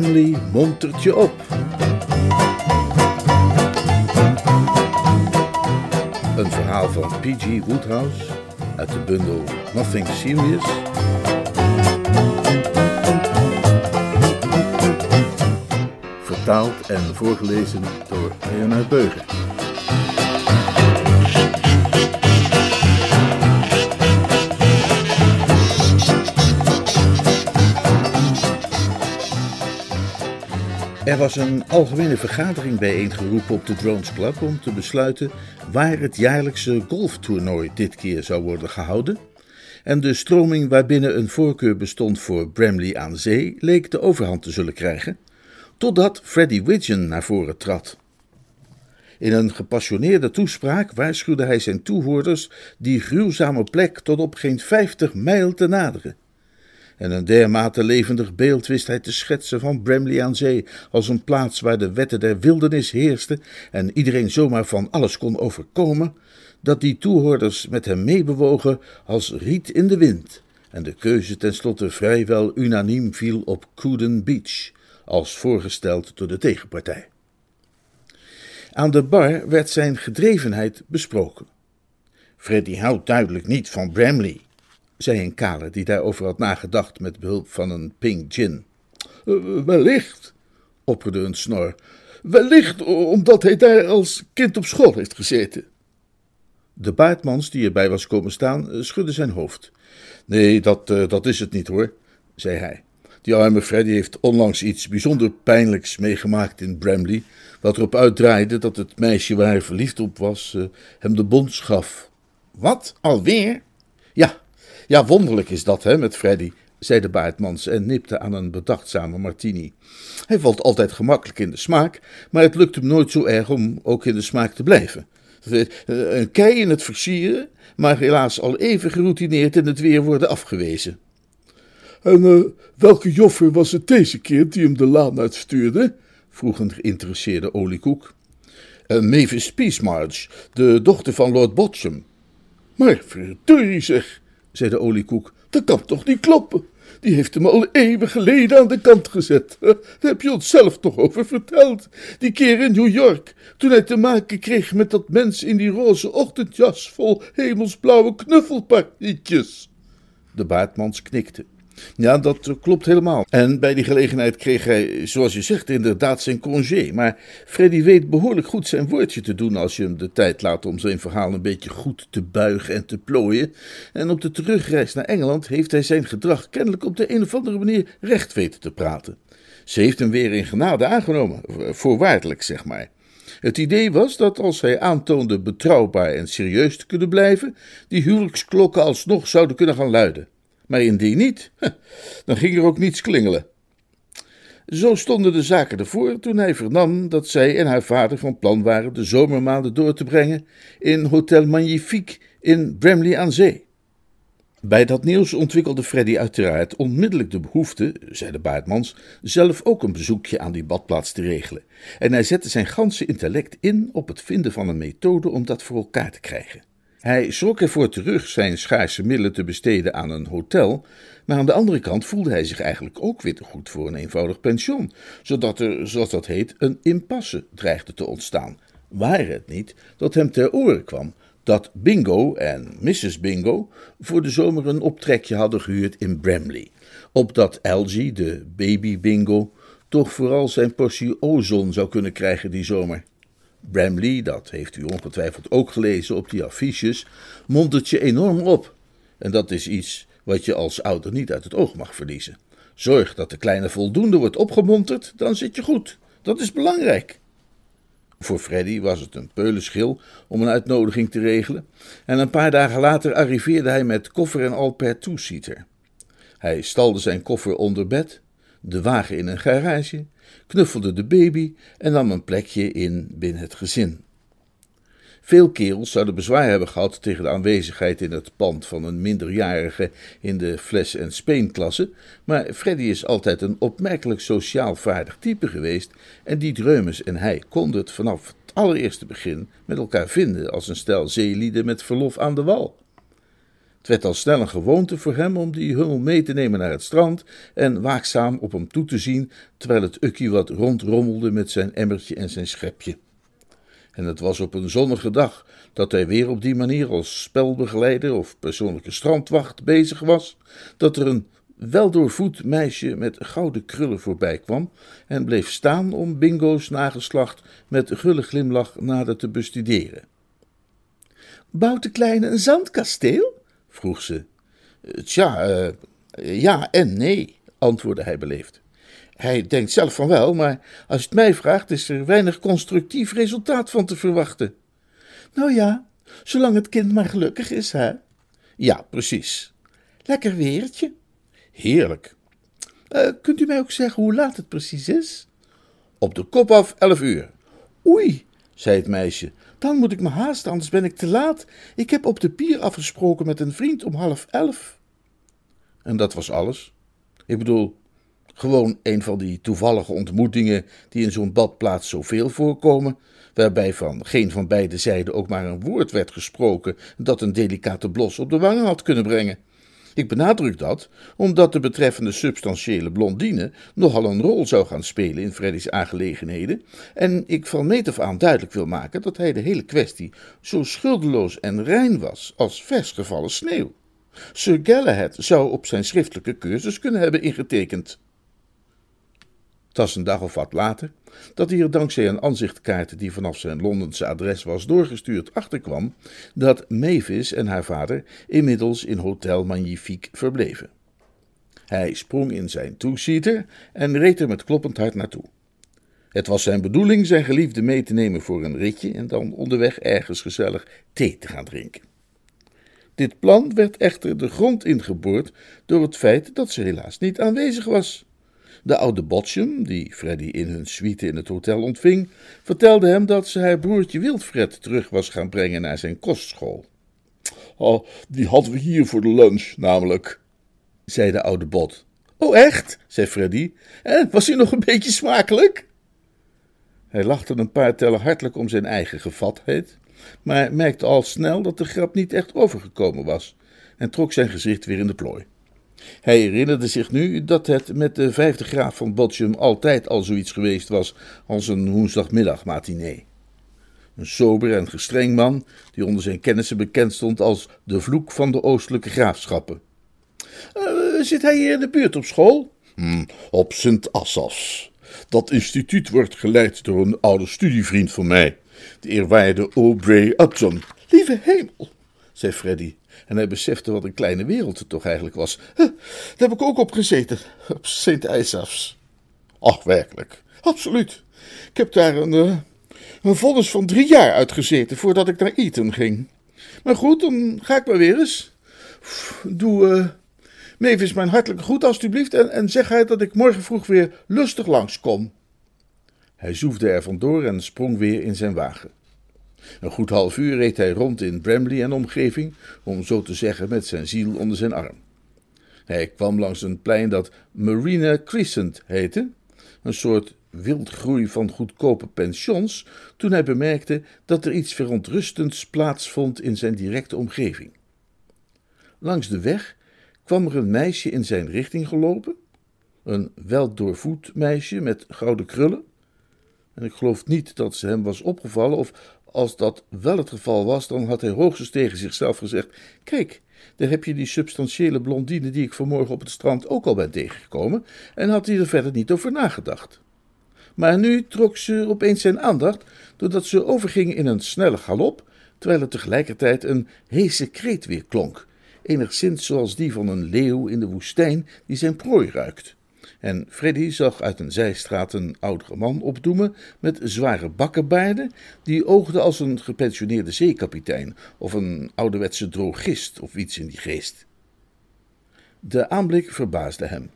Bramley montert je op. Een verhaal van P.G. Woodhouse uit de bundel Nothing Serious. Vertaald en voorgelezen door Leonard Beuger. Er was een algemene vergadering bijeengeroepen op de Drones Club om te besluiten waar het jaarlijkse golftoernooi dit keer zou worden gehouden. En de stroming waarbinnen een voorkeur bestond voor Bramley aan zee leek de overhand te zullen krijgen, totdat Freddie Widgeon naar voren trad. In een gepassioneerde toespraak waarschuwde hij zijn toehoorders die gruwzame plek tot op geen vijftig mijl te naderen en een dermate levendig beeld wist hij te schetsen van Bramley aan zee als een plaats waar de wetten der wildernis heersten en iedereen zomaar van alles kon overkomen, dat die toehoorders met hem meebewogen als riet in de wind en de keuze tenslotte vrijwel unaniem viel op Cooden Beach, als voorgesteld door de tegenpartij. Aan de bar werd zijn gedrevenheid besproken. Freddy houdt duidelijk niet van Bramley, zei een kale die daarover had nagedacht met behulp van een pink gin. Uh, wellicht, opperde een snor. Wellicht omdat hij daar als kind op school heeft gezeten. De baardmans die erbij was komen staan, eh, schudde zijn hoofd. Nee, dat, uh, dat is het niet hoor, zei hij. Die arme Freddy heeft onlangs iets bijzonder pijnlijks meegemaakt in Bramley, wat erop uitdraaide dat het meisje waar hij verliefd op was hem de bons gaf. Wat, alweer? Ja, wonderlijk is dat, hè, met Freddy, zei de baardmans en nipte aan een bedachtzame martini. Hij valt altijd gemakkelijk in de smaak, maar het lukt hem nooit zo erg om ook in de smaak te blijven. Een kei in het versieren, maar helaas al even geroutineerd in het weer worden afgewezen. En uh, welke joffer was het deze keer die hem de laan uitstuurde? vroeg een geïnteresseerde oliekoek. Uh, Mavis de dochter van Lord Botcham. Maar verdorie zeg, zei de oliekoek. Dat kan toch niet kloppen? Die heeft hem al eeuwen geleden aan de kant gezet. Daar heb je ons zelf toch over verteld. Die keer in New York, toen hij te maken kreeg met dat mens in die roze ochtendjas vol hemelsblauwe knuffelpartietjes. De baardmans knikte. Ja, dat klopt helemaal. En bij die gelegenheid kreeg hij, zoals je zegt, inderdaad zijn congé. Maar Freddy weet behoorlijk goed zijn woordje te doen als je hem de tijd laat om zijn verhaal een beetje goed te buigen en te plooien. En op de terugreis naar Engeland heeft hij zijn gedrag kennelijk op de een of andere manier recht weten te praten. Ze heeft hem weer in genade aangenomen, voorwaardelijk zeg maar. Het idee was dat als hij aantoonde betrouwbaar en serieus te kunnen blijven, die huwelijksklokken alsnog zouden kunnen gaan luiden. Maar indien niet, dan ging er ook niets klingelen. Zo stonden de zaken ervoor toen hij vernam dat zij en haar vader van plan waren de zomermaanden door te brengen in Hotel Magnifique in Bramley aan Zee. Bij dat nieuws ontwikkelde Freddy uiteraard onmiddellijk de behoefte, zei de baardmans, zelf ook een bezoekje aan die badplaats te regelen. En hij zette zijn ganse intellect in op het vinden van een methode om dat voor elkaar te krijgen. Hij schrok ervoor terug zijn schaarse middelen te besteden aan een hotel, maar aan de andere kant voelde hij zich eigenlijk ook weer te goed voor een eenvoudig pension, zodat er, zoals dat heet, een impasse dreigde te ontstaan. Waar het niet dat hem ter oren kwam dat Bingo en Mrs. Bingo voor de zomer een optrekje hadden gehuurd in Bramley, opdat Algie, de baby Bingo, toch vooral zijn portie ozon zou kunnen krijgen die zomer. Bramley, dat heeft u ongetwijfeld ook gelezen op die affiches, mondt je enorm op. En dat is iets wat je als ouder niet uit het oog mag verliezen. Zorg dat de kleine voldoende wordt opgemonterd, dan zit je goed. Dat is belangrijk. Voor Freddy was het een peulenschil om een uitnodiging te regelen, en een paar dagen later arriveerde hij met koffer en al per toesieter. Hij stalde zijn koffer onder bed, de wagen in een garage knuffelde de baby en nam een plekje in binnen het gezin. Veel kerels zouden bezwaar hebben gehad tegen de aanwezigheid in het pand van een minderjarige in de fles- en speenklasse, maar Freddy is altijd een opmerkelijk sociaal vaardig type geweest en die Dreumes en hij konden het vanaf het allereerste begin met elkaar vinden als een stel zeelieden met verlof aan de wal. Het werd al snel een gewoonte voor hem om die hummel mee te nemen naar het strand en waakzaam op hem toe te zien terwijl het ukkie wat rondrommelde met zijn emmertje en zijn schepje. En het was op een zonnige dag dat hij weer op die manier als spelbegeleider of persoonlijke strandwacht bezig was, dat er een weldoorvoed meisje met gouden krullen voorbij kwam en bleef staan om Bingo's nageslacht met gulle glimlach nader te bestuderen. Bouwt de kleine een zandkasteel? Vroeg ze. Tja, uh, ja en nee, antwoordde hij beleefd. Hij denkt zelf van wel, maar als het mij vraagt, is er weinig constructief resultaat van te verwachten. Nou ja, zolang het kind maar gelukkig is, hè? Ja, precies. Lekker weertje. Heerlijk. Uh, kunt u mij ook zeggen hoe laat het precies is? Op de kop af, elf uur. Oei, zei het meisje. Dan moet ik me haasten, anders ben ik te laat. Ik heb op de pier afgesproken met een vriend om half elf. En dat was alles. Ik bedoel, gewoon een van die toevallige ontmoetingen die in zo'n badplaats zoveel voorkomen, waarbij van geen van beide zijden ook maar een woord werd gesproken dat een delicate blos op de wangen had kunnen brengen. Ik benadruk dat omdat de betreffende substantiële blondine nogal een rol zou gaan spelen in Freddy's aangelegenheden en ik van meet af aan duidelijk wil maken dat hij de hele kwestie zo schuldeloos en rein was als versgevallen sneeuw. Sir Galahad zou op zijn schriftelijke cursus kunnen hebben ingetekend. Het een dag of wat later dat hij er dankzij een aanzichtkaart die vanaf zijn Londense adres was doorgestuurd achterkwam dat Mavis en haar vader inmiddels in Hotel Magnifique verbleven. Hij sprong in zijn two-seater en reed er met kloppend hart naartoe. Het was zijn bedoeling zijn geliefde mee te nemen voor een ritje en dan onderweg ergens gezellig thee te gaan drinken. Dit plan werd echter de grond ingeboord door het feit dat ze helaas niet aanwezig was. De oude Botchum, die Freddy in hun suite in het hotel ontving, vertelde hem dat ze haar broertje Wilfred terug was gaan brengen naar zijn kostschool. Oh, die hadden we hier voor de lunch, namelijk, zei de oude Bot. Oh, echt? zei Freddy. En was hij nog een beetje smakelijk? Hij lachte een paar tellen hartelijk om zijn eigen gevatheid, maar merkte al snel dat de grap niet echt overgekomen was en trok zijn gezicht weer in de plooi. Hij herinnerde zich nu dat het met de vijfde graaf van Botium altijd al zoiets geweest was als een woensdagmiddagmatinee. Een sober en gestreng man, die onder zijn kennissen bekend stond als de vloek van de oostelijke graafschappen. Uh, zit hij hier in de buurt op school? Hmm, op Sint Assas. Dat instituut wordt geleid door een oude studievriend van mij, de eerwaarde Aubrey Upton. Lieve hemel, zei Freddy, en hij besefte wat een kleine wereld het toch eigenlijk was. Daar heb ik ook op gezeten, op Sint IJsafs. Ach, werkelijk. Absoluut. Ik heb daar een, uh, een vonnis van drie jaar uitgezeten voordat ik naar Eton ging. Maar goed, dan ga ik maar weer eens. Doe uh, Mavis mijn hartelijke groet alstublieft en, en zeg hij dat ik morgen vroeg weer lustig langskom. Hij zoefde er vandoor en sprong weer in zijn wagen. Een goed half uur reed hij rond in Bramley en omgeving, om zo te zeggen met zijn ziel onder zijn arm. Hij kwam langs een plein dat Marina Crescent heette, een soort wildgroei van goedkope pensions, toen hij bemerkte dat er iets verontrustends plaatsvond in zijn directe omgeving. Langs de weg kwam er een meisje in zijn richting gelopen, een weldoorvoed meisje met gouden krullen. En ik geloof niet dat ze hem was opgevallen of als dat wel het geval was, dan had hij hoogstens tegen zichzelf gezegd: Kijk, daar heb je die substantiële blondine die ik vanmorgen op het strand ook al ben tegengekomen, en had hij er verder niet over nagedacht. Maar nu trok ze opeens zijn aandacht, doordat ze overging in een snelle galop, terwijl er tegelijkertijd een heese kreet weer klonk, enigszins zoals die van een leeuw in de woestijn die zijn prooi ruikt. En Freddy zag uit een zijstraat een oudere man opdoemen met zware bakkenbaarden, die oogde als een gepensioneerde zeekapitein of een ouderwetse drogist of iets in die geest. De aanblik verbaasde hem.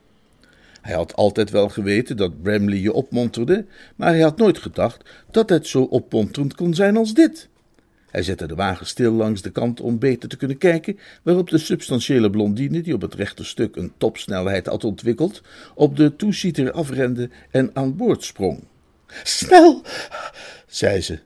Hij had altijd wel geweten dat Bramley je opmonterde, maar hij had nooit gedacht dat het zo opmonterend kon zijn als dit. Hij zette de wagen stil langs de kant om beter te kunnen kijken, waarop de substantiële blondine, die op het rechterstuk een topsnelheid had ontwikkeld, op de toesieter afrende en aan boord sprong. Snel, zei ze.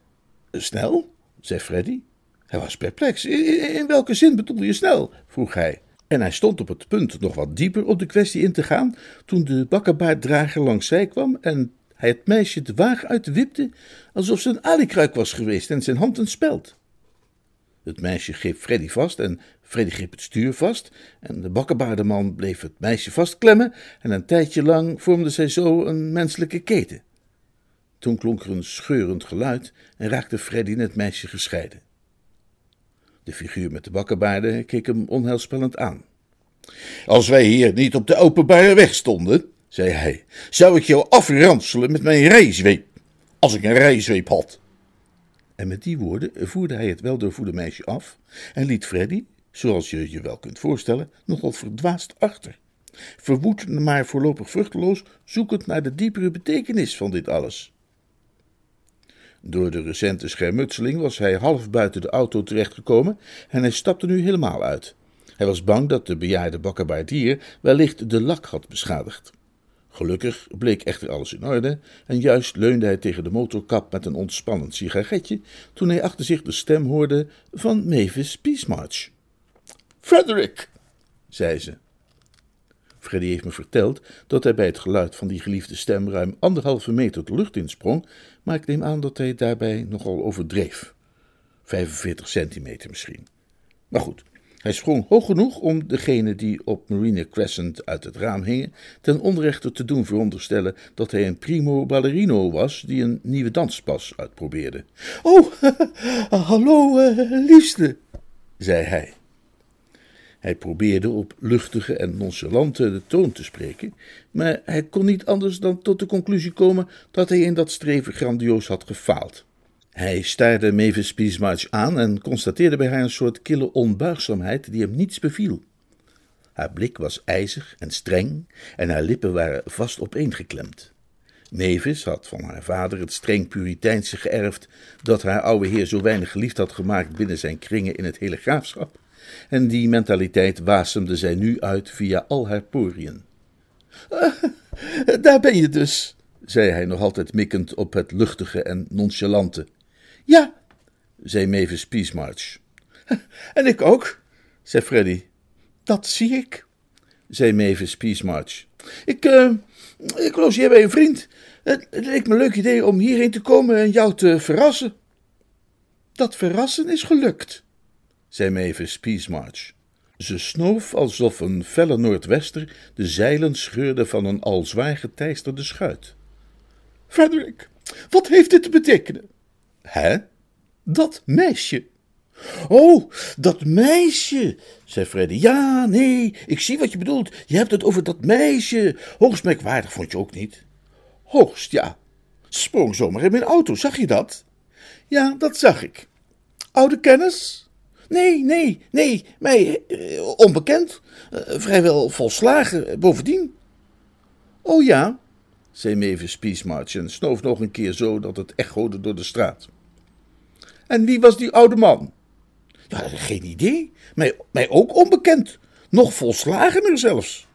Snel? zei Freddy. Hij was perplex. In, welke zin bedoelde je snel? vroeg hij. En hij stond op het punt nog wat dieper op de kwestie in te gaan, toen de bakkenbaarddrager langs zij kwam en hij het meisje de wagen uitwipte, alsof ze een alikruik was geweest en zijn hand een speld. Het meisje greep Freddy vast en Freddy greep het stuur vast en de bakkenbaardeman bleef het meisje vastklemmen en een tijdje lang vormden zij zo een menselijke keten. Toen klonk er een scheurend geluid en raakte Freddy en het meisje gescheiden. De figuur met de bakkenbaarden keek hem onheilspellend aan. Als wij hier niet op de openbare weg stonden, zei hij, zou ik jou afranselen met mijn rijzweep, als ik een rijzweep had. En met die woorden voerde hij het weldoorvoede meisje af en liet Freddy, zoals je je wel kunt voorstellen, nogal verdwaasd achter. Verwoed, maar voorlopig vruchteloos, zoekend naar de diepere betekenis van dit alles. Door de recente schermutseling was hij half buiten de auto terechtgekomen en hij stapte nu helemaal uit. Hij was bang dat de bejaarde bakkerbaardier wellicht de lak had beschadigd. Gelukkig bleek echter alles in orde en juist leunde hij tegen de motorkap met een ontspannend sigaretje toen hij achter zich de stem hoorde van Mavis Peacemarch. Frederick, zei ze. Freddy heeft me verteld dat hij bij het geluid van die geliefde stem ruim anderhalve meter de lucht insprong, maar ik neem aan dat hij daarbij nogal overdreef. 45 centimeter misschien. Maar goed, hij sprong hoog genoeg om degene die op Marina Crescent uit het raam hingen ten onrechte te doen veronderstellen dat hij een primo ballerino was die een nieuwe danspas uitprobeerde. Oh, hallo, uh, liefste, zei hij. Hij probeerde op luchtige en nonchalante toon te spreken, maar hij kon niet anders dan tot de conclusie komen dat hij in dat streven grandioos had gefaald. Hij staarde Mavis Peasmarch aan en constateerde bij haar een soort kille onbuigzaamheid die hem niets beviel. Haar blik was ijzig en streng en haar lippen waren vast opeengeklemd. Mavis had van haar vader het streng Puriteinse geërfd dat haar oude heer zo weinig geliefd had gemaakt binnen zijn kringen in het hele graafschap, en die mentaliteit wasemde zij nu uit via al haar poriën. daar ben je dus, zei hij nog altijd mikkend op het luchtige en nonchalante. Ja, zei Mavis Peacemarch. En ik ook, zei Freddy. Dat zie ik, zei Mavis Peacemarch. Ik, uh, ik logeer bij een vriend. Het, leek me een leuk idee om hierheen te komen en jou te verrassen. Dat verrassen is gelukt, zei Mavis Peacemarch. Ze snoof alsof een felle noordwester de zeilen scheurde van een al zwaar geteisterde schuit. Frederick, wat heeft dit te betekenen? Hè? Dat meisje. Oh, dat meisje, zei Freddy. Ja, nee, ik zie wat je bedoelt. Je hebt het over dat meisje. Hoogst merkwaardig, vond je ook niet? Hoogst, ja. Sprong zomaar in mijn auto, zag je dat? Ja, dat zag ik. Oude kennis? Nee, nee, nee, mij eh, onbekend. Uh, vrijwel volslagen, bovendien. Oh ja, zei Mavis Peacemarch en snoof nog een keer zo dat het echode door de straat. En wie was die oude man? Ja, geen idee. Mij, mij ook onbekend. Nog volslagener zelfs.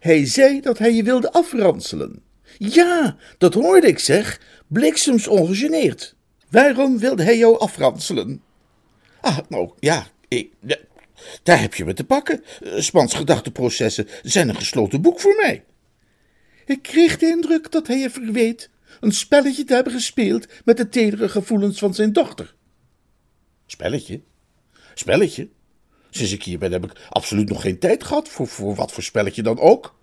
Hij zei dat hij je wilde afranselen. Ja, dat hoorde ik zeg. Bliksems ongegeneerd. Waarom wilde hij jou afranselen? Ah, nou ja, ik, daar heb je me te pakken. Spans gedachteprocessen zijn een gesloten boek voor mij. Ik kreeg de indruk dat hij je verweet een spelletje te hebben gespeeld met de tedere gevoelens van zijn dochter. Spelletje? Spelletje? Sinds ik hier ben heb ik absoluut nog geen tijd gehad voor, voor wat voor spelletje dan ook.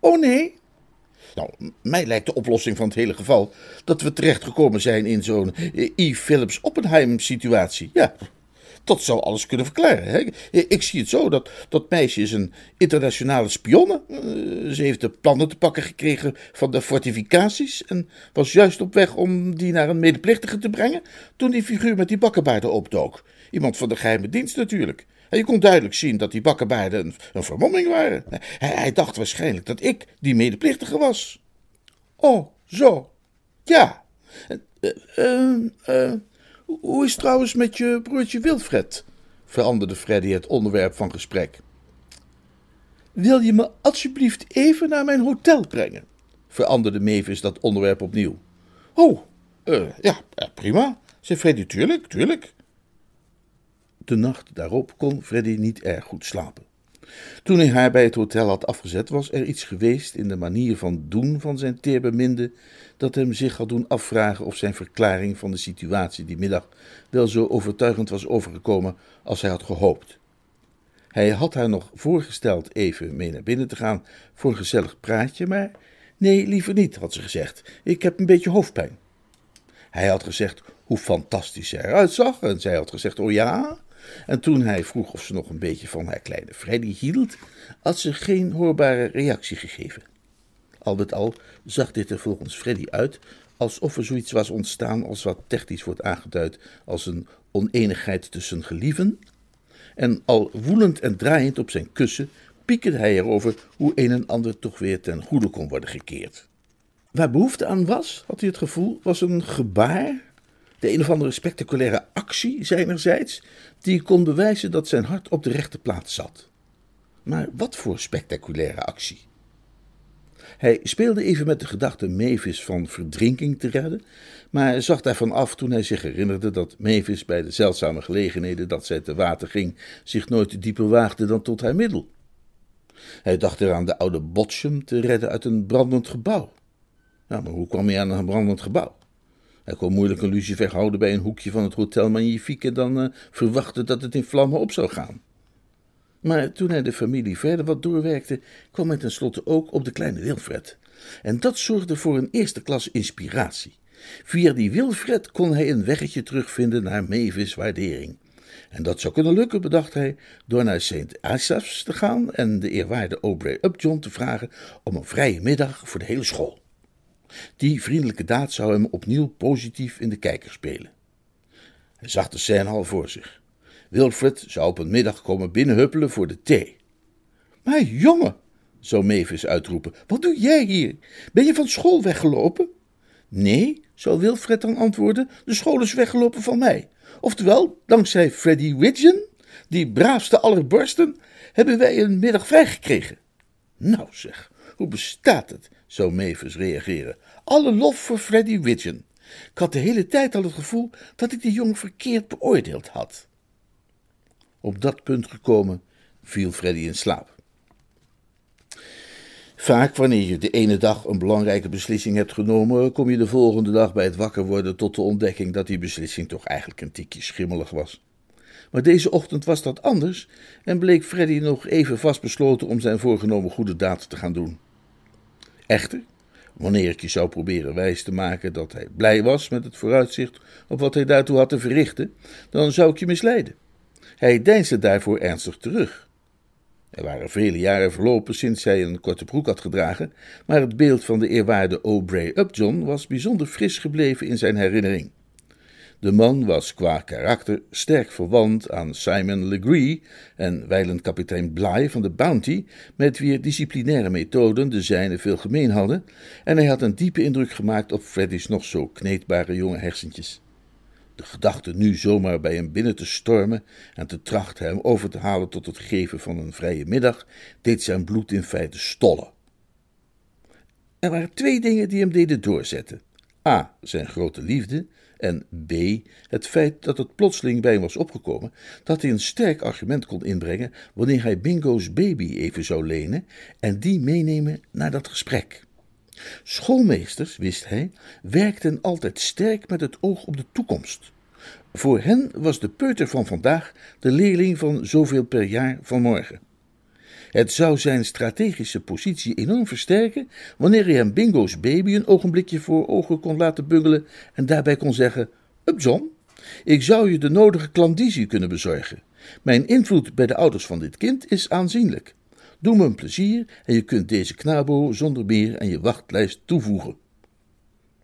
Oh nee? Nou, mij lijkt de oplossing van het hele geval dat we terechtgekomen zijn in zo'n E. Phillips Oppenheim situatie. Ja, dat zou alles kunnen verklaren. Hè? Ik zie het zo, dat dat meisje is een internationale spionne. Uh, ze heeft de plannen te pakken gekregen van de fortificaties en was juist op weg om die naar een medeplichtige te brengen toen die figuur met die bakkenbaarden opdook. Iemand van de geheime dienst natuurlijk. En je kon duidelijk zien dat die bakkenbaarden een, een vermomming waren. Hij, hij dacht waarschijnlijk dat ik die medeplichtige was. Oh, zo. Ja. Uh, uh, hoe is het trouwens met je broertje Wilfred? veranderde Freddy het onderwerp van gesprek. Wil je me alsjeblieft even naar mijn hotel brengen? veranderde Mavis dat onderwerp opnieuw. Oh, ja, prima, zei Freddy. Tuurlijk, tuurlijk. De nacht daarop kon Freddy niet erg goed slapen. Toen hij haar bij het hotel had afgezet, was er iets geweest in de manier van doen van zijn teerbeminde dat hem zich had doen afvragen of zijn verklaring van de situatie die middag wel zo overtuigend was overgekomen als hij had gehoopt. Hij had haar nog voorgesteld even mee naar binnen te gaan voor een gezellig praatje, maar nee, liever niet, had ze gezegd. Ik heb een beetje hoofdpijn. Hij had gezegd hoe fantastisch ze eruit zag en zij had gezegd, oh ja. En toen hij vroeg of ze nog een beetje van haar kleine Freddy hield, had ze geen hoorbare reactie gegeven. Al met al zag dit er volgens Freddy uit alsof er zoiets was ontstaan als wat technisch wordt aangeduid als een oneenigheid tussen gelieven. En al woelend en draaiend op zijn kussen piekerde hij erover hoe een en ander toch weer ten goede kon worden gekeerd. Waar behoefte aan was, had hij het gevoel, was een gebaar, de een of andere spectaculaire actie zijnerzijds, die kon bewijzen dat zijn hart op de rechte plaats zat. Maar wat voor spectaculaire actie? Hij speelde even met de gedachte Mavis van verdrinking te redden, maar zag daarvan af toen hij zich herinnerde dat Mavis bij de zeldzame gelegenheden dat zij te water ging zich nooit dieper waagde dan tot haar middel. Hij dacht eraan de oude Botchum te redden uit een brandend gebouw. Nou, maar hoe kwam hij aan een brandend gebouw? Hij kon moeilijk een lucifer houden bij een hoekje van het Hotel Magnifique en dan uh, verwachten dat het in vlammen op zou gaan. Maar toen hij de familie verder wat doorwerkte, kwam hij tenslotte ook op de kleine Wilfred. En dat zorgde voor een eerste klas inspiratie. Via die Wilfred kon hij een weggetje terugvinden naar Mavis' waardering. En dat zou kunnen lukken, bedacht hij, door naar St. Asaph's te gaan en de eerwaarde Aubrey Upjohn te vragen om een vrije middag voor de hele school. Die vriendelijke daad zou hem opnieuw positief in de kijker spelen. Hij zag de scène al voor zich. Wilfred zou op een middag komen binnenhuppelen voor de thee. Maar jongen, zou Mavis uitroepen, wat doe jij hier? Ben je van school weggelopen? Nee, zou Wilfred dan antwoorden, de school is weggelopen van mij. Oftewel, dankzij Freddy Widgeon, die braafste aller borsten, hebben wij een middag vrijgekregen. Nou zeg, hoe bestaat het, zou Mavis reageren. Alle lof voor Freddy Widgeon. Ik had de hele tijd al het gevoel dat ik die jongen verkeerd beoordeeld had. Op dat punt gekomen viel Freddy in slaap. Vaak wanneer je de ene dag een belangrijke beslissing hebt genomen, kom je de volgende dag bij het wakker worden tot de ontdekking dat die beslissing toch eigenlijk een tikje schimmelig was. Maar deze ochtend was dat anders en bleek Freddy nog even vastbesloten om zijn voorgenomen goede daad te gaan doen. Echter, wanneer ik je zou proberen wijs te maken dat hij blij was met het vooruitzicht op wat hij daartoe had te verrichten, dan zou ik je misleiden. Hij deinsde daarvoor ernstig terug. Er waren vele jaren verlopen sinds hij een korte broek had gedragen, maar het beeld van de eerwaarde Aubrey Upjohn was bijzonder fris gebleven in zijn herinnering. De man was qua karakter sterk verwant aan Simon Legree en wijlen kapitein Bly van de Bounty, met wier disciplinaire methoden de zijne veel gemeen hadden, en hij had een diepe indruk gemaakt op Freddy's nog zo kneedbare jonge hersentjes. De gedachte nu zomaar bij hem binnen te stormen en te trachten hem over te halen tot het geven van een vrije middag, deed zijn bloed in feite stollen. Er waren twee dingen die hem deden doorzetten. A. Zijn grote liefde. En B. Het feit dat het plotseling bij hem was opgekomen dat hij een sterk argument kon inbrengen wanneer hij Bingo's baby even zou lenen en die meenemen naar dat gesprek. Schoolmeesters, wist hij, werkten altijd sterk met het oog op de toekomst. Voor hen was de peuter van vandaag de leerling van zoveel per jaar van morgen. Het zou zijn strategische positie enorm versterken wanneer hij hem Bingo's baby een ogenblikje voor ogen kon laten bungelen en daarbij kon zeggen: Up John, ik zou je de nodige klandizie kunnen bezorgen. Mijn invloed bij de ouders van dit kind is aanzienlijk. Doe me een plezier en je kunt deze knabo zonder meer aan je wachtlijst toevoegen.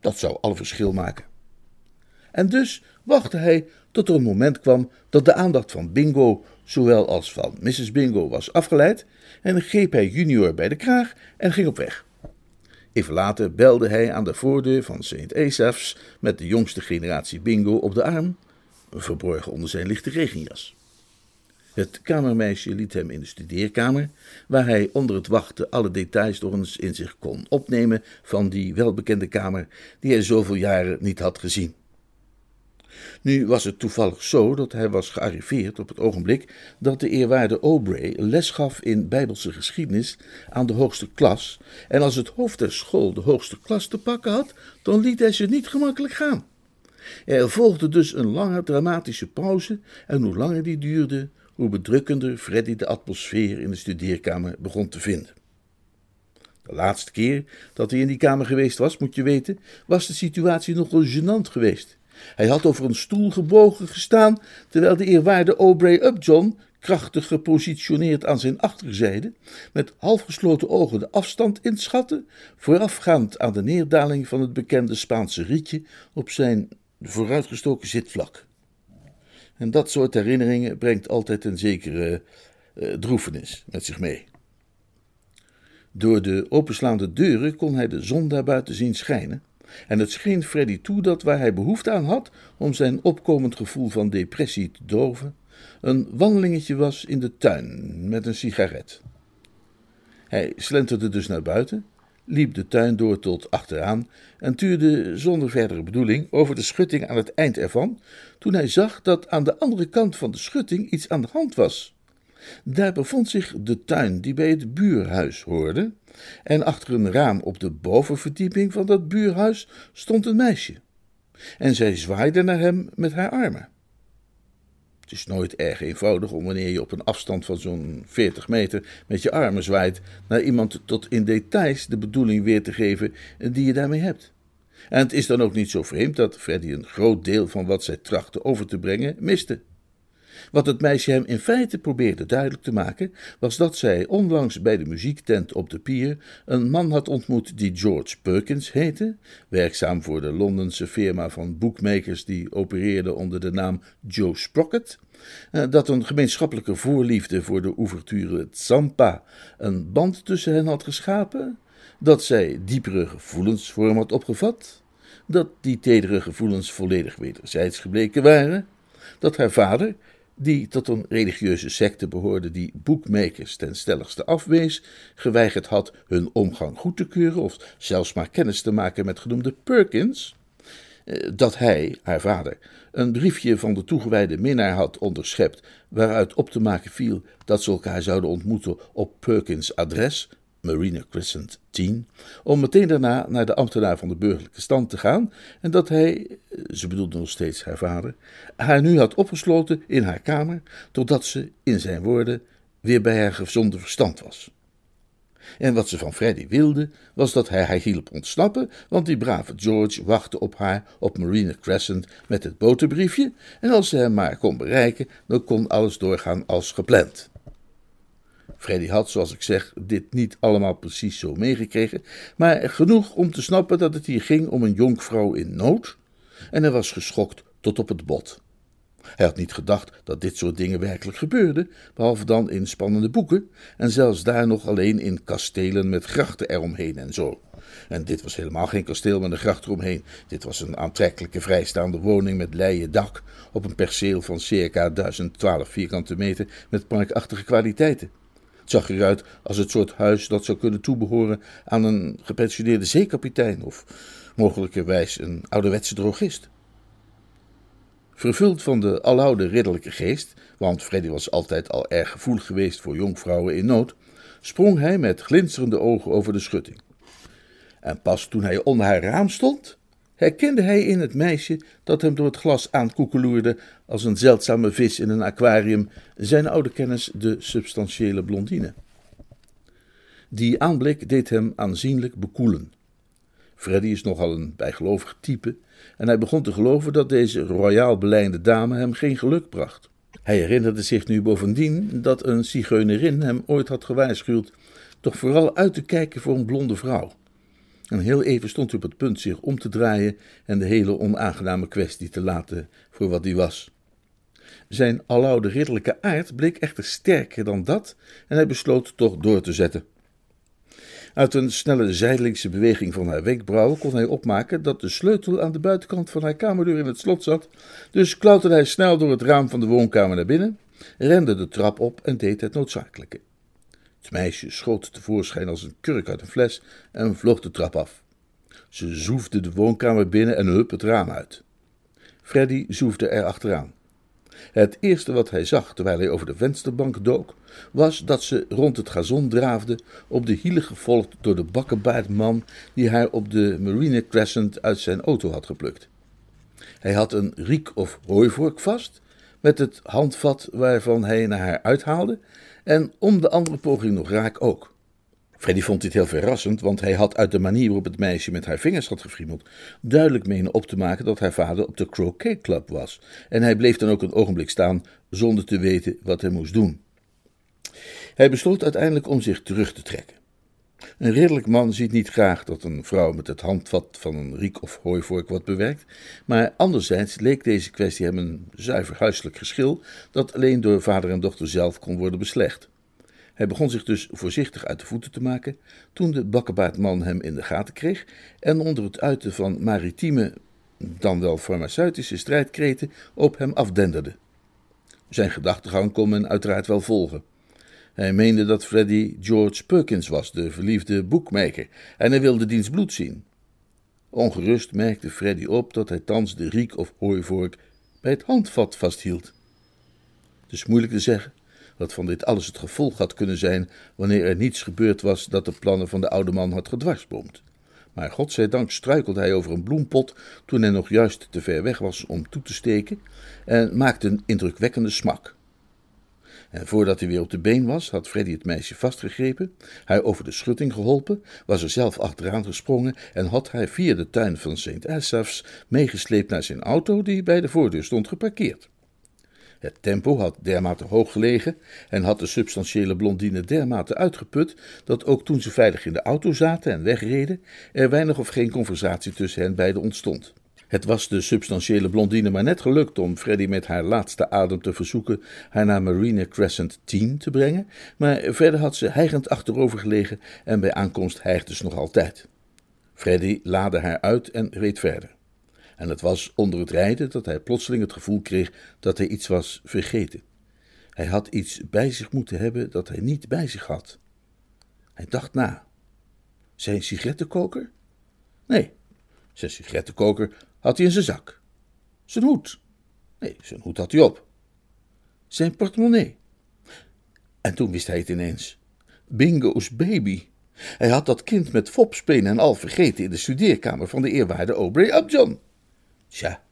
Dat zou al verschil maken. En dus wachtte hij tot er een moment kwam dat de aandacht van Bingo, zowel als van Mrs. Bingo, was afgeleid, en greep hij junior bij de kraag en ging op weg. Even later belde hij aan de voordeur van St. Asaph's met de jongste generatie Bingo op de arm, verborgen onder zijn lichte regenjas. Het kamermeisje liet hem in de studeerkamer, waar hij onder het wachten alle details nog eens in zich kon opnemen van die welbekende kamer die hij zoveel jaren niet had gezien. Nu was het toevallig zo dat hij was gearriveerd op het ogenblik dat de eerwaarde Aubrey les gaf in bijbelse geschiedenis aan de hoogste klas, en als het hoofd der school de hoogste klas te pakken had, dan liet hij ze niet gemakkelijk gaan. Er volgde dus een lange dramatische pauze, en hoe langer die duurde, hoe bedrukkender Freddy de atmosfeer in de studeerkamer begon te vinden. De laatste keer dat hij in die kamer geweest was, moet je weten, was de situatie nogal gênant geweest. Hij had over een stoel gebogen gestaan, terwijl de eerwaarde Aubrey Upjohn, krachtig gepositioneerd aan zijn achterzijde, met halfgesloten ogen de afstand inschatte, voorafgaand aan de neerdaling van het bekende Spaanse rietje op zijn vooruitgestoken zitvlak. En dat soort herinneringen brengt altijd een zekere uh, droefenis met zich mee. Door de openslaande deuren kon hij de zon daarbuiten zien schijnen, en het scheen Freddy toe dat waar hij behoefte aan had om zijn opkomend gevoel van depressie te doven, een wandelingetje was in de tuin met een sigaret. Hij slenterde dus naar buiten, liep de tuin door tot achteraan en tuurde zonder verdere bedoeling over de schutting aan het eind ervan, toen hij zag dat aan de andere kant van de schutting iets aan de hand was. Daar bevond zich de tuin die bij het buurhuis hoorde, en achter een raam op de bovenverdieping van dat buurhuis stond een meisje. En zij zwaaide naar hem met haar armen. Het is nooit erg eenvoudig om wanneer je op een afstand van zo'n 40 meter met je armen zwaait naar iemand tot in details de bedoeling weer te geven die je daarmee hebt. En het is dan ook niet zo vreemd dat Freddy een groot deel van wat zij trachtte over te brengen miste. Wat het meisje hem in feite probeerde duidelijk te maken, was dat zij onlangs bij de muziektent op de pier een man had ontmoet die George Perkins heette, werkzaam voor de Londense firma van boekmakers die opereerde onder de naam Joe Sprocket, eh, dat een gemeenschappelijke voorliefde voor de ouverture Zampa een band tussen hen had geschapen, dat zij diepere gevoelens voor hem had opgevat, dat die tedere gevoelens volledig wederzijds gebleken waren, dat haar vader, die tot een religieuze secte behoorde die boekmakers ten stelligste afwees, geweigerd had hun omgang goed te keuren of zelfs maar kennis te maken met genoemde Perkins, eh, dat hij, haar vader, een briefje van de toegewijde minnaar had onderschept, waaruit op te maken viel dat ze elkaar zouden ontmoeten op Perkins' adres, Marina Crescent 10, om meteen daarna naar de ambtenaar van de burgerlijke stand te gaan en dat hij, ze bedoelde nog steeds haar vader, haar nu had opgesloten in haar kamer, totdat ze, in zijn woorden, weer bij haar gezonde verstand was. En wat ze van Freddy wilde, was dat hij haar hielp ontsnappen, want die brave George wachtte op haar op Marina Crescent met het boterbriefje, en als ze hem maar kon bereiken, dan kon alles doorgaan als gepland. Freddy had, zoals ik zeg, dit niet allemaal precies zo meegekregen, maar genoeg om te snappen dat het hier ging om een jonkvrouw in nood, en hij was geschokt tot op het bot. Hij had niet gedacht dat dit soort dingen werkelijk gebeurden, behalve dan in spannende boeken, en zelfs daar nog alleen in kastelen met grachten eromheen en zo. En dit was helemaal geen kasteel met een gracht eromheen. Dit was een aantrekkelijke vrijstaande woning met leien dak op een perceel van circa 1012 vierkante meter met parkachtige kwaliteiten. Het zag eruit als het soort huis dat zou kunnen toebehoren aan een gepensioneerde zeekapitein of mogelijkerwijs een ouderwetse drogist. Vervuld van de aloude ridderlijke geest, want Freddy was altijd al erg gevoelig geweest voor jonkvrouwen in nood, sprong hij met glinsterende ogen over de schutting. En pas toen hij onder haar raam stond, herkende hij in het meisje dat hem door het glas aankoekeloerde als een zeldzame vis in een aquarium zijn oude kennis de substantiële blondine. Die aanblik deed hem aanzienlijk bekoelen. Freddy is nogal een bijgelovig type en hij begon te geloven dat deze royaal beleinde dame hem geen geluk bracht. Hij herinnerde zich nu bovendien dat een zigeunerin hem ooit had gewaarschuwd toch vooral uit te kijken voor een blonde vrouw. En heel even stond hij op het punt zich om te draaien en de hele onaangename kwestie te laten voor wat die was. Zijn aloude ridderlijke aard bleek echter sterker dan dat en hij besloot toch door te zetten. Uit een snelle zijdelingse beweging van haar wenkbrauwen kon hij opmaken dat de sleutel aan de buitenkant van haar kamerdeur in het slot zat, dus klauterde hij snel door het raam van de woonkamer naar binnen, rende de trap op en deed het noodzakelijke. Het meisje schoot tevoorschijn als een kurk uit een fles en vloog de trap af. Ze zoefde de woonkamer binnen en hup het raam uit. Freddy zoefde er achteraan. Het eerste wat hij zag terwijl hij over de vensterbank dook, was dat ze rond het gazon draafde, op de hielen gevolgd door de bakkenbaardman die haar op de Marine Crescent uit zijn auto had geplukt. Hij had een riek of hooivork vast, met het handvat waarvan hij naar haar uithaalde, en om de andere poging nog raak ook. Freddy vond dit heel verrassend, want hij had uit de manier waarop het meisje met haar vingers had gefriemeld duidelijk menen op te maken dat haar vader op de Croquet Club was. En hij bleef dan ook een ogenblik staan zonder te weten wat hij moest doen. Hij besloot uiteindelijk om zich terug te trekken. Een redelijk man ziet niet graag dat een vrouw met het handvat van een riek of hooivork wordt bewerkt, maar anderzijds leek deze kwestie hem een zuiver huiselijk geschil dat alleen door vader en dochter zelf kon worden beslecht. Hij begon zich dus voorzichtig uit de voeten te maken toen de bakkenbaardman hem in de gaten kreeg en onder het uiten van maritieme, dan wel farmaceutische strijdkreten op hem afdenderde. Zijn gedachtegang kon men uiteraard wel volgen. Hij meende dat Freddy George Perkins was, de verliefde boekmaker, en hij wilde diens bloed zien. Ongerust merkte Freddy op dat hij thans de riek of hooivork bij het handvat vasthield. Het is moeilijk te zeggen dat van dit alles het gevolg had kunnen zijn wanneer er niets gebeurd was dat de plannen van de oude man had gedwarsboomd. Maar godzijdank struikelde hij over een bloempot toen hij nog juist te ver weg was om toe te steken en maakte een indrukwekkende smak. En voordat hij weer op de been was, had Freddy het meisje vastgegrepen, haar over de schutting geholpen, was er zelf achteraan gesprongen en had hij via de tuin van St. Asaph's meegesleept naar zijn auto die bij de voordeur stond geparkeerd. Het tempo had dermate hoog gelegen en had de substantiële blondine dermate uitgeput dat ook toen ze veilig in de auto zaten en wegreden, er weinig of geen conversatie tussen hen beiden ontstond. Het was de substantiële blondine maar net gelukt om Freddy met haar laatste adem te verzoeken haar naar Marina Crescent 10 te brengen, maar verder had ze hijgend achterover gelegen en bij aankomst hijgde ze nog altijd. Freddy laadde haar uit en reed verder. En het was onder het rijden dat hij plotseling het gevoel kreeg dat hij iets was vergeten. Hij had iets bij zich moeten hebben dat hij niet bij zich had. Hij dacht na. Zijn sigarettenkoker? Nee, zijn sigarettenkoker had hij in zijn zak. Zijn hoed? Nee, zijn hoed had hij op. Zijn portemonnee? En toen wist hij het ineens. Bingo's baby. Hij had dat kind met fopspenen en al vergeten in de studeerkamer van de eerwaarde Aubrey Upjohn. Tja,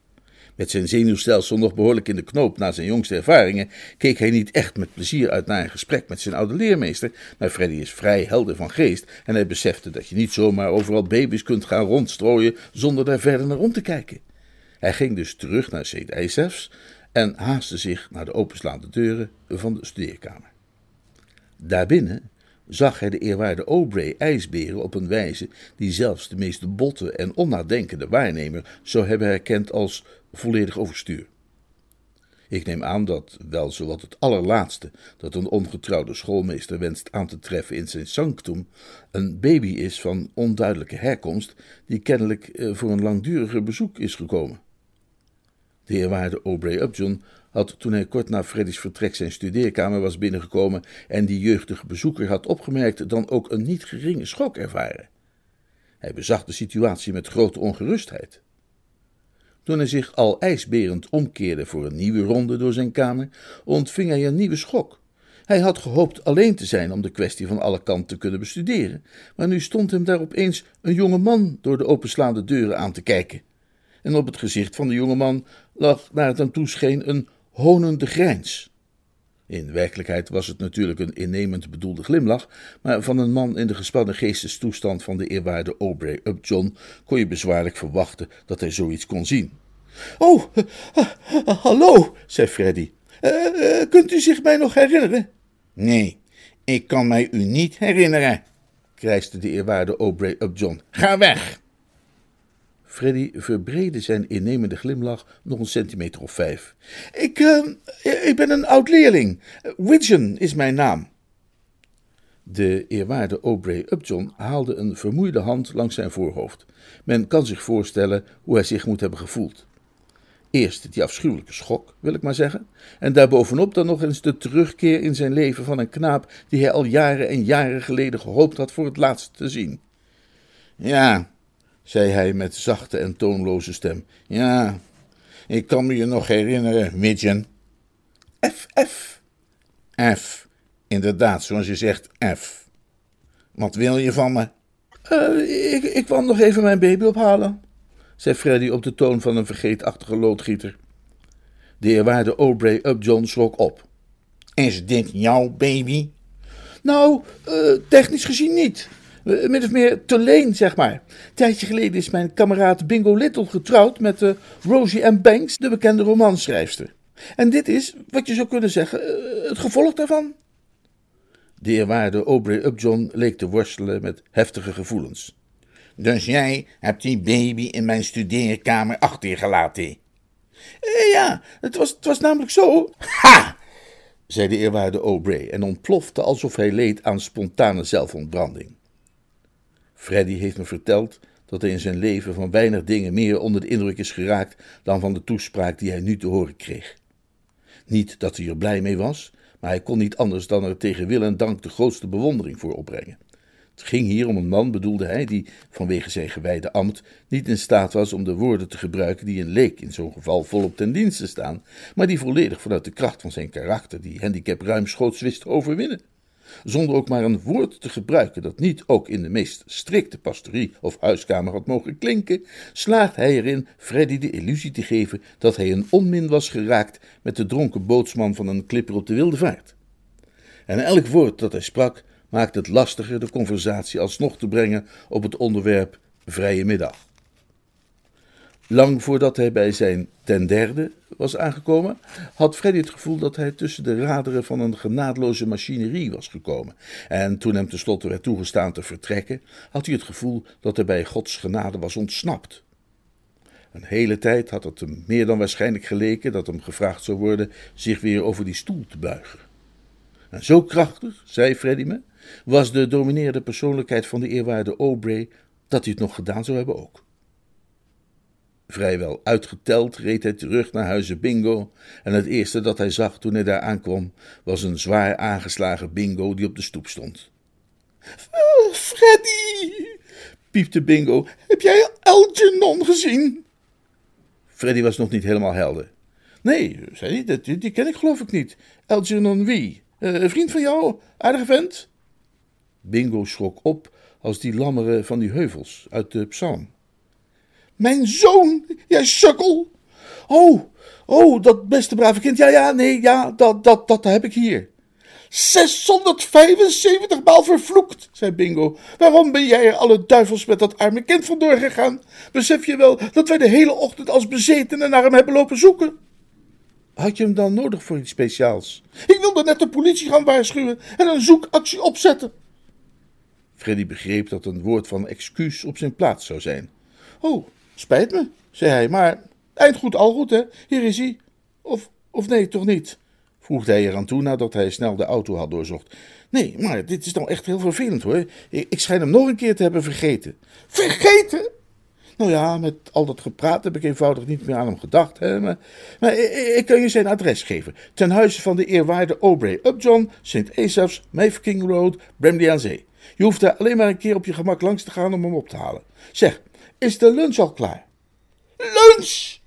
met zijn zenuwstelsel nog behoorlijk in de knoop na zijn jongste ervaringen, keek hij niet echt met plezier uit naar een gesprek met zijn oude leermeester, maar Freddy is vrij helder van geest en hij besefte dat je niet zomaar overal baby's kunt gaan rondstrooien zonder daar verder naar om te kijken. Hij ging dus terug naar. Asaph's en haastte zich naar de openslaande deuren van de studeerkamer. Daarbinnen zag hij de eerwaarde Aubrey ijsberen op een wijze die zelfs de meest botte en onnadenkende waarnemer zou hebben herkend als volledig overstuur. Ik neem aan dat wel zowat het allerlaatste dat een ongetrouwde schoolmeester wenst aan te treffen in zijn sanctum, een baby is van onduidelijke herkomst, die kennelijk eh, voor een langduriger bezoek is gekomen. De eerwaarde Aubrey Upjohn had toen hij kort na Freddy's vertrek zijn studeerkamer was binnengekomen en die jeugdige bezoeker had opgemerkt, dan ook een niet geringe schok ervaren. Hij bezag de situatie met grote ongerustheid. Toen hij zich al ijsberend omkeerde voor een nieuwe ronde door zijn kamer, ontving hij een nieuwe schok. Hij had gehoopt alleen te zijn om de kwestie van alle kanten te kunnen bestuderen, maar nu stond hem daar opeens een jonge man door de openslaande deuren aan te kijken. En op het gezicht van de jonge man lag, naar het hem toescheen, een honende grijns. In werkelijkheid was het natuurlijk een innemend bedoelde glimlach, maar van een man in de gespannen geestestoestand van de eerwaarde Aubrey Upjohn kon je bezwaarlijk verwachten dat hij zoiets kon zien. Oh, hallo, zei Freddy. kunt u zich mij nog herinneren? Nee, ik kan mij u niet herinneren. krijste de eerwaarde Aubrey Upjohn. Ga weg! Freddy verbreedde zijn innemende glimlach nog een centimeter of vijf. Ik, uh, ik ben een oud leerling. Widgeon is mijn naam. De eerwaarde Aubrey Upjohn haalde een vermoeide hand langs zijn voorhoofd. Men kan zich voorstellen hoe hij zich moet hebben gevoeld. Eerst die afschuwelijke schok, wil ik maar zeggen, en daarbovenop dan nog eens de terugkeer in zijn leven van een knaap die hij al jaren en jaren geleden gehoopt had voor het laatst te zien. Ja, zei hij met zachte en toonloze stem. Ja, ik kan me je nog herinneren, Midgen. F, F. F, inderdaad, zoals je zegt, F. Wat wil je van me? Uh, ik, ik kwam nog even mijn baby ophalen, zei Freddy op de toon van een vergeetachtige loodgieter. De eerwaarde Aubrey Upjohn schrok op. Is dit jouw baby? Nou, uh, technisch gezien niet. Uh, min of meer te leen, zeg maar. Een tijdje geleden is mijn kameraad Bingo Little getrouwd met uh, Rosie M. Banks, de bekende romanschrijfster. En dit is, wat je zou kunnen zeggen, het gevolg daarvan. De eerwaarde Aubrey Upjohn leek te worstelen met heftige gevoelens. Dus jij hebt die baby in mijn studeerkamer achtergelaten? Eh, ja, het was, het was namelijk zo. Ha! zei de eerwaarde Aubrey en ontplofte alsof hij leed aan spontane zelfontbranding. Freddy heeft me verteld dat hij in zijn leven van weinig dingen meer onder de indruk is geraakt dan van de toespraak die hij nu te horen kreeg. Niet dat hij er blij mee was, maar hij kon niet anders dan er tegen wil en dank de grootste bewondering voor opbrengen. Het ging hier om een man, bedoelde hij, die vanwege zijn gewijde ambt niet in staat was om de woorden te gebruiken die een leek in zo'n geval volop ten dienste staan, maar die volledig vanuit de kracht van zijn karakter die handicap ruimschoots wist te overwinnen. Zonder ook maar een woord te gebruiken dat niet ook in de meest strikte pastorie of huiskamer had mogen klinken, slaagt hij erin Freddy de illusie te geven dat hij een onmin was geraakt met de dronken bootsman van een klipper op de wilde vaart. En elk woord dat hij sprak maakte het lastiger de conversatie alsnog te brengen op het onderwerp vrije middag. Lang voordat hij bij zijn ten derde was aangekomen, had Freddy het gevoel dat hij tussen de raderen van een genadeloze machinerie was gekomen. En toen hem tenslotte werd toegestaan te vertrekken, had hij het gevoel dat hij bij Gods genade was ontsnapt. Een hele tijd had het hem meer dan waarschijnlijk geleken dat hem gevraagd zou worden zich weer over die stoel te buigen. En zo krachtig, zei Freddy me, was de dominerende persoonlijkheid van de eerwaarde Aubrey dat hij het nog gedaan zou hebben ook. Vrijwel uitgeteld reed hij terug naar huizen Bingo en het eerste dat hij zag toen hij daar aankwam was een zwaar aangeslagen Bingo die op de stoep stond. Oh, Freddy, piepte Bingo, heb jij Algernon gezien? Freddy was nog niet helemaal helder. Nee, zei hij, die, ken ik geloof ik niet. Algernon wie? Uh, een vriend van jou? Aardige vent? Bingo schrok op als die lammeren van die heuvels uit de psalm. Mijn zoon, jij sukkel! Oh, oh, dat beste brave kind. Ja, ja, nee, ja, dat, dat, dat heb ik hier. 675 maal vervloekt, zei Bingo. Waarom ben jij er alle duivels met dat arme kind vandoor gegaan? Besef je wel dat wij de hele ochtend als bezetenen naar hem hebben lopen zoeken? Had je hem dan nodig voor iets speciaals? Ik wilde net de politie gaan waarschuwen en een zoekactie opzetten. Freddy begreep dat een woord van excuus op zijn plaats zou zijn. Oh, spijt me, zei hij, maar eind goed al goed, hè? Hier is hij. Of, of nee, toch niet? voegde hij eraan toe nadat hij snel de auto had doorzocht. Nee, maar dit is nou echt heel vervelend hoor. Ik, ik schijn hem nog een keer te hebben vergeten. Vergeten? Nou ja, met al dat gepraat heb ik eenvoudig niet meer aan hem gedacht. Hè? Maar, maar ik, kan je zijn adres geven. Ten huize van de eerwaarde Aubrey Upjohn, St. Asaph's, King Road, Bramley aan Zee. Je hoeft daar alleen maar een keer op je gemak langs te gaan om hem op te halen. Zeg, is de lunch al klaar? Lunch!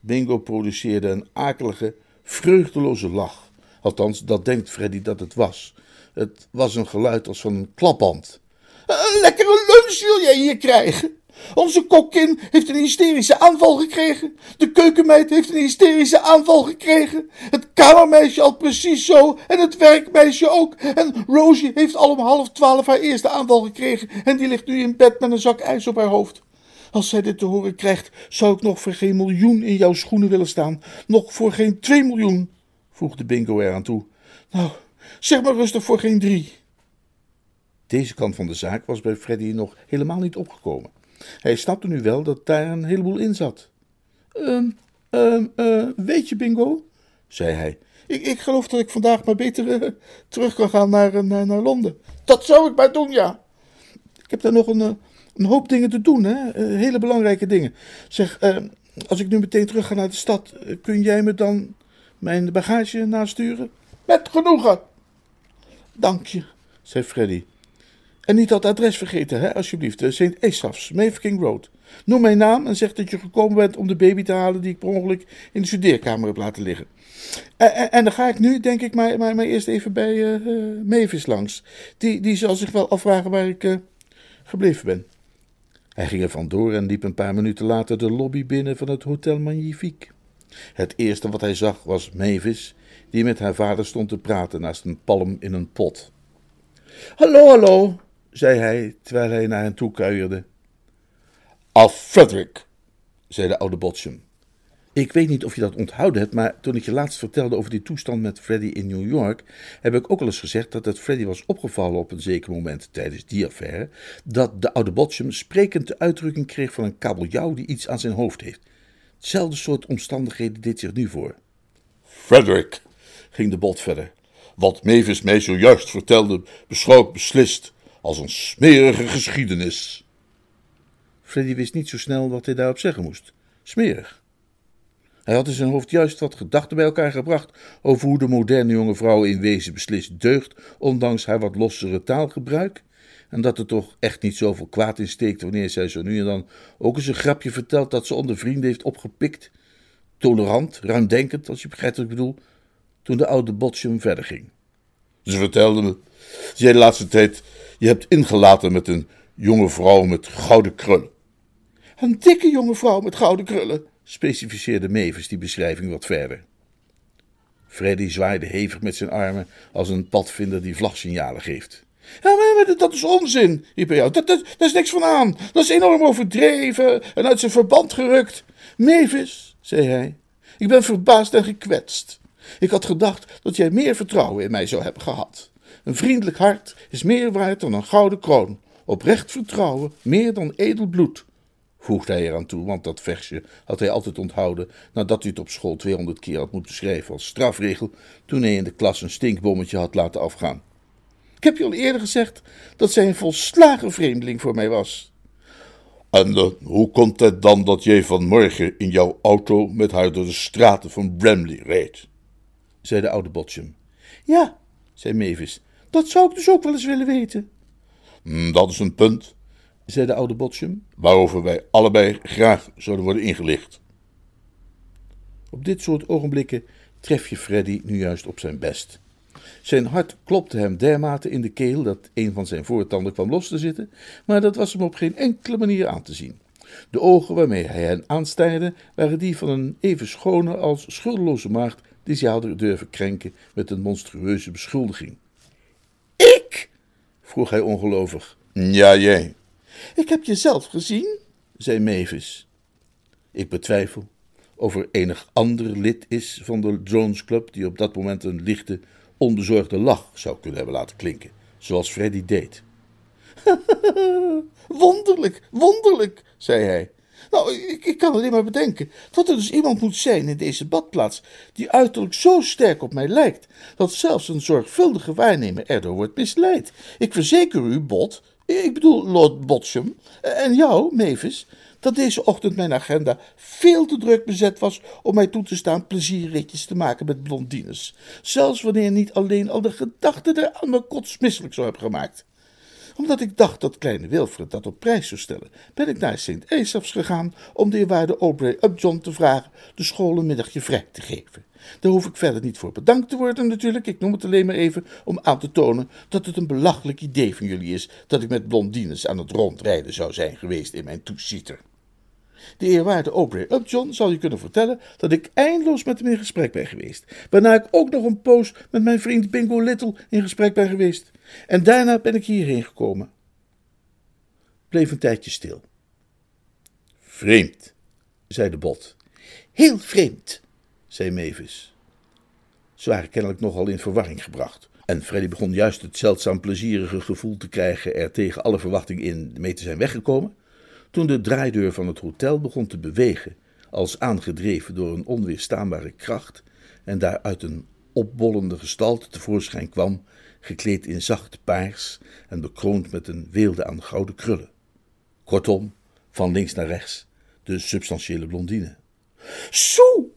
Bingo produceerde een akelige, vreugdeloze lach. Althans, dat denkt Freddy dat het was. Het was een geluid als van een klapband. Een lekkere lunch wil jij hier krijgen. Onze kokkin heeft een hysterische aanval gekregen. De keukenmeid heeft een hysterische aanval gekregen. Het kamermeisje al precies zo. En het werkmeisje ook. En Rosie heeft al om half twaalf haar eerste aanval gekregen. En die ligt nu in bed met een zak ijs op haar hoofd. Als zij dit te horen krijgt, zou ik nog voor geen miljoen in jouw schoenen willen staan. Nog voor geen twee miljoen, voegde Bingo eraan toe. Nou, zeg maar rustig voor geen drie. Deze kant van de zaak was bij Freddy nog helemaal niet opgekomen. Hij snapte nu wel dat daar een heleboel in zat. Um, um, uh, weet je, Bingo, zei hij, ik, ik geloof dat ik vandaag maar beter uh, terug kan gaan naar, uh, naar, naar, Londen. Dat zou ik maar doen, ja. Ik heb daar nog een, een hoop dingen te doen, hè? hele belangrijke dingen. Zeg, als ik nu meteen terug ga naar de stad, kun jij me dan mijn bagage nasturen? Met genoegen. Dank je, zei Freddy. En niet dat adres vergeten, hè, alsjeblieft. St. Asaph's, Mafeking Road. Noem mijn naam en zeg dat je gekomen bent om de baby te halen die ik per ongeluk in de studeerkamer heb laten liggen. En, en, dan ga ik nu, denk ik, maar, maar, eerst even bij uh, Mavis langs. Die, die zal zich wel afvragen waar ik gebleven ben. Hij ging er vandoor en liep een paar minuten later de lobby binnen van het Hotel Magnifique. Het eerste wat hij zag was Mavis, die met haar vader stond te praten naast een palm in een pot. Hallo, hallo, zei hij terwijl hij naar hen toe kuierde. Af, Frederick, zei de oude Botchum. Ik weet niet of je dat onthouden hebt, maar toen ik je laatst vertelde over die toestand met Freddy in New York, heb ik ook al eens gezegd dat het Freddy was opgevallen op een zeker moment tijdens die affaire, dat de oude Botchum sprekend de uitdrukking kreeg van een kabeljauw die iets aan zijn hoofd heeft. Hetzelfde soort omstandigheden deed zich nu voor. Frederick, ging de bot verder, wat Mavis mij zojuist vertelde, beschouw ik beslist als een smerige geschiedenis. Freddy wist niet zo snel wat hij daarop zeggen moest. Smerig. Hij had in zijn hoofd juist wat gedachten bij elkaar gebracht over hoe de moderne jonge vrouw in wezen beslist deugt, ondanks haar wat lossere taalgebruik. En dat er toch echt niet zoveel kwaad in steekt wanneer zij zo nu en dan ook eens een grapje vertelt dat ze onder vrienden heeft opgepikt. Tolerant, ruimdenkend, als je begrijpt wat ik bedoel, toen de oude Botchum verder ging. Ze vertelde me, jij de laatste tijd je hebt ingelaten met een jonge vrouw met gouden krullen. Een dikke jonge vrouw met gouden krullen, specificeerde Mavis die beschrijving wat verder. Freddy zwaaide hevig met zijn armen als een padvinder die vlagsignalen geeft. Ja, maar dat is onzin, riep hij uit. Dat, dat, dat is niks van aan. Dat is enorm overdreven en uit zijn verband gerukt. Mavis, zei hij, ik ben verbaasd en gekwetst. Ik had gedacht dat jij meer vertrouwen in mij zou hebben gehad. Een vriendelijk hart is meer waard dan een gouden kroon. Oprecht vertrouwen meer dan edel bloed. Voegde hij eraan toe, want dat versje had hij altijd onthouden nadat hij het op school 200 keer had moeten schrijven als strafregel toen hij in de klas een stinkbommetje had laten afgaan. Ik heb je al eerder gezegd dat zij een volslagen vreemdeling voor mij was. En uh, hoe komt het dan dat jij vanmorgen in jouw auto met haar door de straten van Bramley reed? zei de oude Botchum. Ja, zei Mavis, dat zou ik dus ook wel eens willen weten. Mm, dat is een punt, zei de oude Botchum, waarover wij allebei graag zouden worden ingelicht. Op dit soort ogenblikken tref je Freddy nu juist op zijn best. Zijn hart klopte hem dermate in de keel dat een van zijn voortanden kwam los te zitten, maar dat was hem op geen enkele manier aan te zien. De ogen waarmee hij hen aanstaarde waren die van een even schone als schuldeloze maagd die zij hadden durven krenken met een monstrueuze beschuldiging. Ik? vroeg hij ongelovig. Ja, jij. Ik heb je zelf gezien, zei Mavis. Ik betwijfel of er enig ander lid is van de Jones Club die op dat moment een lichte, onbezorgde lach zou kunnen hebben laten klinken, zoals Freddy deed. wonderlijk, wonderlijk, zei hij. Nou, ik, ik, kan alleen maar bedenken dat er dus iemand moet zijn in deze badplaats die uiterlijk zo sterk op mij lijkt, dat zelfs een zorgvuldige waarnemer erdoor wordt misleid. Ik verzeker u, Bot, ik bedoel Lord Botsham, en jou, Mavis, dat deze ochtend mijn agenda veel te druk bezet was om mij toe te staan plezierritjes te maken met blondines. Zelfs wanneer niet alleen al de gedachte eraan me kotsmisselijk zou hebben gemaakt omdat ik dacht dat kleine Wilfred dat op prijs zou stellen, ben ik naar St. Asaph's gegaan om de eerwaarde Aubrey Upjohn te vragen de school een middagje vrij te geven. Daar hoef ik verder niet voor bedankt te worden natuurlijk, ik noem het alleen maar even om aan te tonen dat het een belachelijk idee van jullie is dat ik met blondines aan het rondrijden zou zijn geweest in mijn toesieter. De eerwaarde Aubrey Upjohn zal je kunnen vertellen dat ik eindeloos met hem in gesprek ben geweest. Waarna ik ook nog een poos met mijn vriend Bingo Little in gesprek ben geweest. En daarna ben ik hierheen gekomen. Bleef een tijdje stil. Vreemd, zei de bot. Heel vreemd, zei Mavis. Ze waren kennelijk nogal in verwarring gebracht. En Freddy begon juist het zeldzaam plezierige gevoel te krijgen er tegen alle verwachting in mee te zijn weggekomen, toen de draaideur van het hotel begon te bewegen, als aangedreven door een onweerstaanbare kracht, en daaruit een opbollende gestalte tevoorschijn kwam, gekleed in zacht paars en bekroond met een weelde aan gouden krullen. Kortom, van links naar rechts, de substantiële blondine. Zo,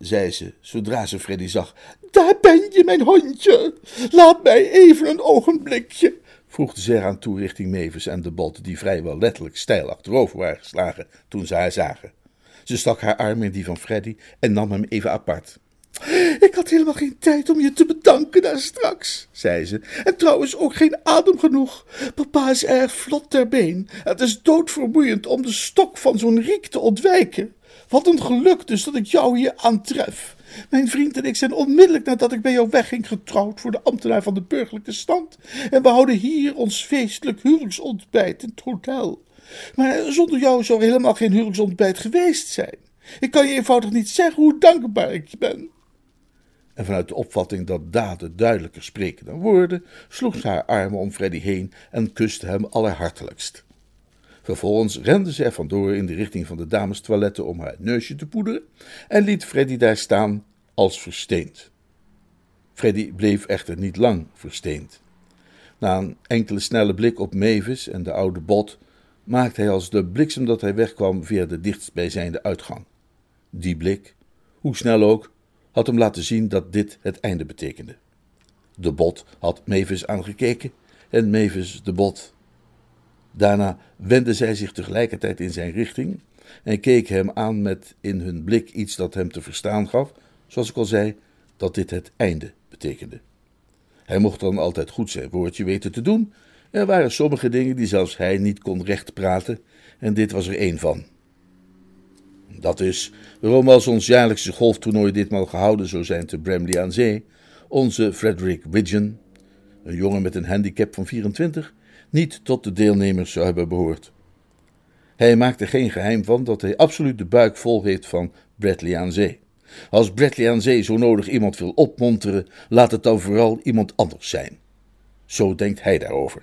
zei ze, zodra ze Freddy zag. Daar ben je, mijn hondje. Laat mij even een ogenblikje, voegde ze eraan toe richting Mevis en de bot, die vrijwel letterlijk stijl achterover waren geslagen toen ze haar zagen. Ze stak haar arm in die van Freddy en nam hem even apart. Ik had helemaal geen tijd om je te bedanken daar straks, zei ze. En trouwens ook geen adem genoeg. Papa is erg vlot ter been. Het is doodvermoeiend om de stok van zo'n riek te ontwijken. Wat een geluk dus dat ik jou hier aantref. Mijn vriend en ik zijn onmiddellijk nadat ik bij jou wegging getrouwd voor de ambtenaar van de burgerlijke stand. En we houden hier ons feestelijk huwelijksontbijt in het hotel. Maar zonder jou zou er helemaal geen huwelijksontbijt geweest zijn. Ik kan je eenvoudig niet zeggen hoe dankbaar ik je ben. En vanuit de opvatting dat daden duidelijker spreken dan woorden, sloeg ze haar armen om Freddy heen en kuste hem allerhartelijkst. Vervolgens rende ze er vandoor in de richting van de damestoiletten om haar neusje te poederen en liet Freddy daar staan als versteend. Freddy bleef echter niet lang versteend. Na een enkele snelle blik op Mavis en de oude bot maakte hij als de bliksem dat hij wegkwam via de dichtstbijzijnde uitgang. Die blik, hoe snel ook, had hem laten zien dat dit het einde betekende. De bot had Mavis aangekeken en Mavis de bot. Daarna wendde zij zich tegelijkertijd in zijn richting en keek hem aan met in hun blik iets dat hem te verstaan gaf, zoals ik al zei, dat dit het einde betekende. Hij mocht dan altijd goed zijn woordje weten te doen. Er waren sommige dingen die zelfs hij niet kon recht praten, en dit was er één van. Dat is waarom als ons jaarlijkse golftoernooi ditmaal gehouden zou zijn te Bramley aan Zee, onze Frederick Widgeon, een jongen met een handicap van 24, niet tot de deelnemers zou hebben behoord. Hij maakte geen geheim van dat hij absoluut de buik vol heeft van Bradley aan Zee. Als Bradley aan Zee zo nodig iemand wil opmonteren, laat het dan vooral iemand anders zijn. Zo denkt hij daarover.